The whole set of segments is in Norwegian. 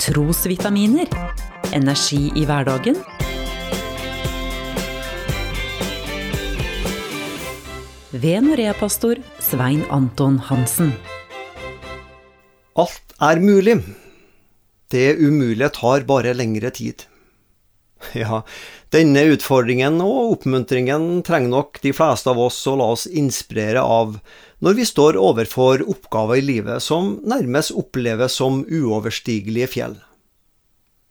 Trosvitaminer. Energi i hverdagen. Ved Norea-pastor Svein Anton Hansen. Alt er mulig. Det umulige tar bare lengre tid. Ja, denne utfordringen og oppmuntringen trenger nok de fleste av oss å la oss inspirere av når vi står overfor oppgaver i livet som nærmest oppleves som uoverstigelige fjell.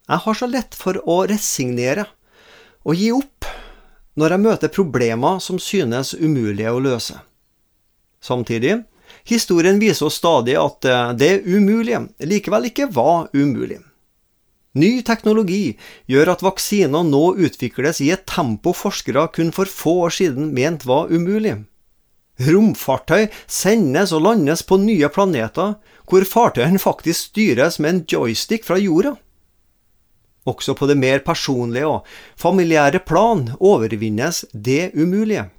Jeg har så lett for å resignere og gi opp når jeg møter problemer som synes umulige å løse. Samtidig, historien viser oss stadig at det umulige likevel ikke var umulig. Ny teknologi gjør at vaksiner nå utvikles i et tempo forskere kun for få år siden ment var umulig. Romfartøy sendes og landes på nye planeter, hvor fartøyene faktisk styres med en joystick fra jorda. Også på det mer personlige og familiære plan overvinnes det umulige.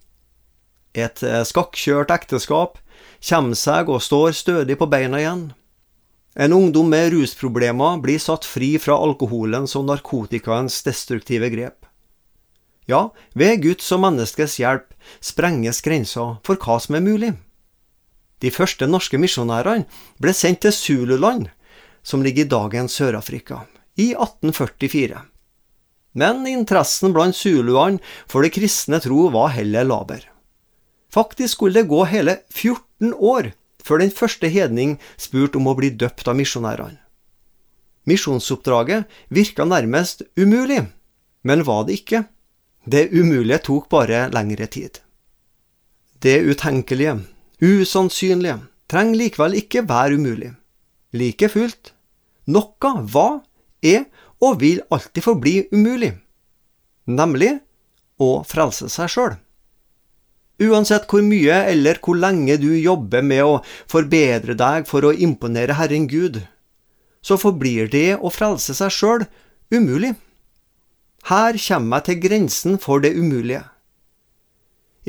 Et skakkjørt ekteskap kommer seg og står stødig på beina igjen. En ungdom med rusproblemer blir satt fri fra alkoholens og narkotikaens destruktive grep. Ja, ved Guds og menneskets hjelp sprenges grenser for hva som er mulig. De første norske misjonærene ble sendt til Zululand, som ligger i dagens Sør-Afrika, i 1844. Men interessen blant zuluene for det kristne tro var heller laber. Faktisk skulle det gå hele 14 år før den første hedning spurte om å bli døpt av misjonærene. Misjonsoppdraget virka nærmest umulig, men var det ikke. Det umulige tok bare lengre tid. Det utenkelige, usannsynlige, trenger likevel ikke være umulig. Like fullt, noe var, er og vil alltid forbli umulig, nemlig å frelse seg sjøl. Uansett hvor mye eller hvor lenge du jobber med å forbedre deg for å imponere Herren Gud, så forblir det å frelse seg sjøl umulig. Her kommer jeg til grensen for det umulige.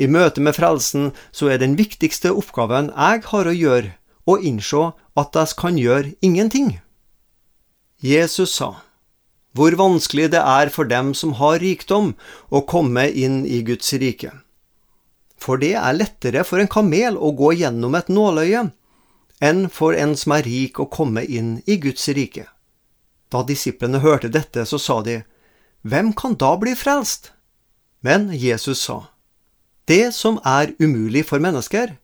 I møte med frelsen så er den viktigste oppgaven jeg har å gjøre, å innse at jeg kan gjøre ingenting. Jesus sa, hvor vanskelig det er for dem som har rikdom, å komme inn i Guds rike for det er lettere for en kamel å gå gjennom et nåløye enn for en som er rik å komme inn i Guds rike. Da disiplene hørte dette, så sa de, Hvem kan da bli frelst? Men Jesus sa, Det som er umulig for mennesker,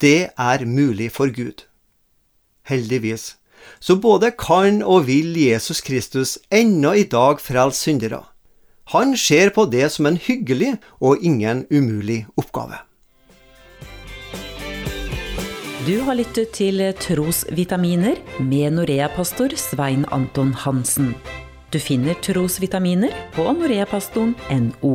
det er mulig for Gud. Heldigvis, så både kan og vil Jesus Kristus ennå i dag frelse syndere. Han ser på det som en hyggelig og ingen umulig oppgave. Du har lyttet til Trosvitaminer med Norea-pastor Svein Anton Hansen. Du finner trosvitaminer på noreapastoren.no.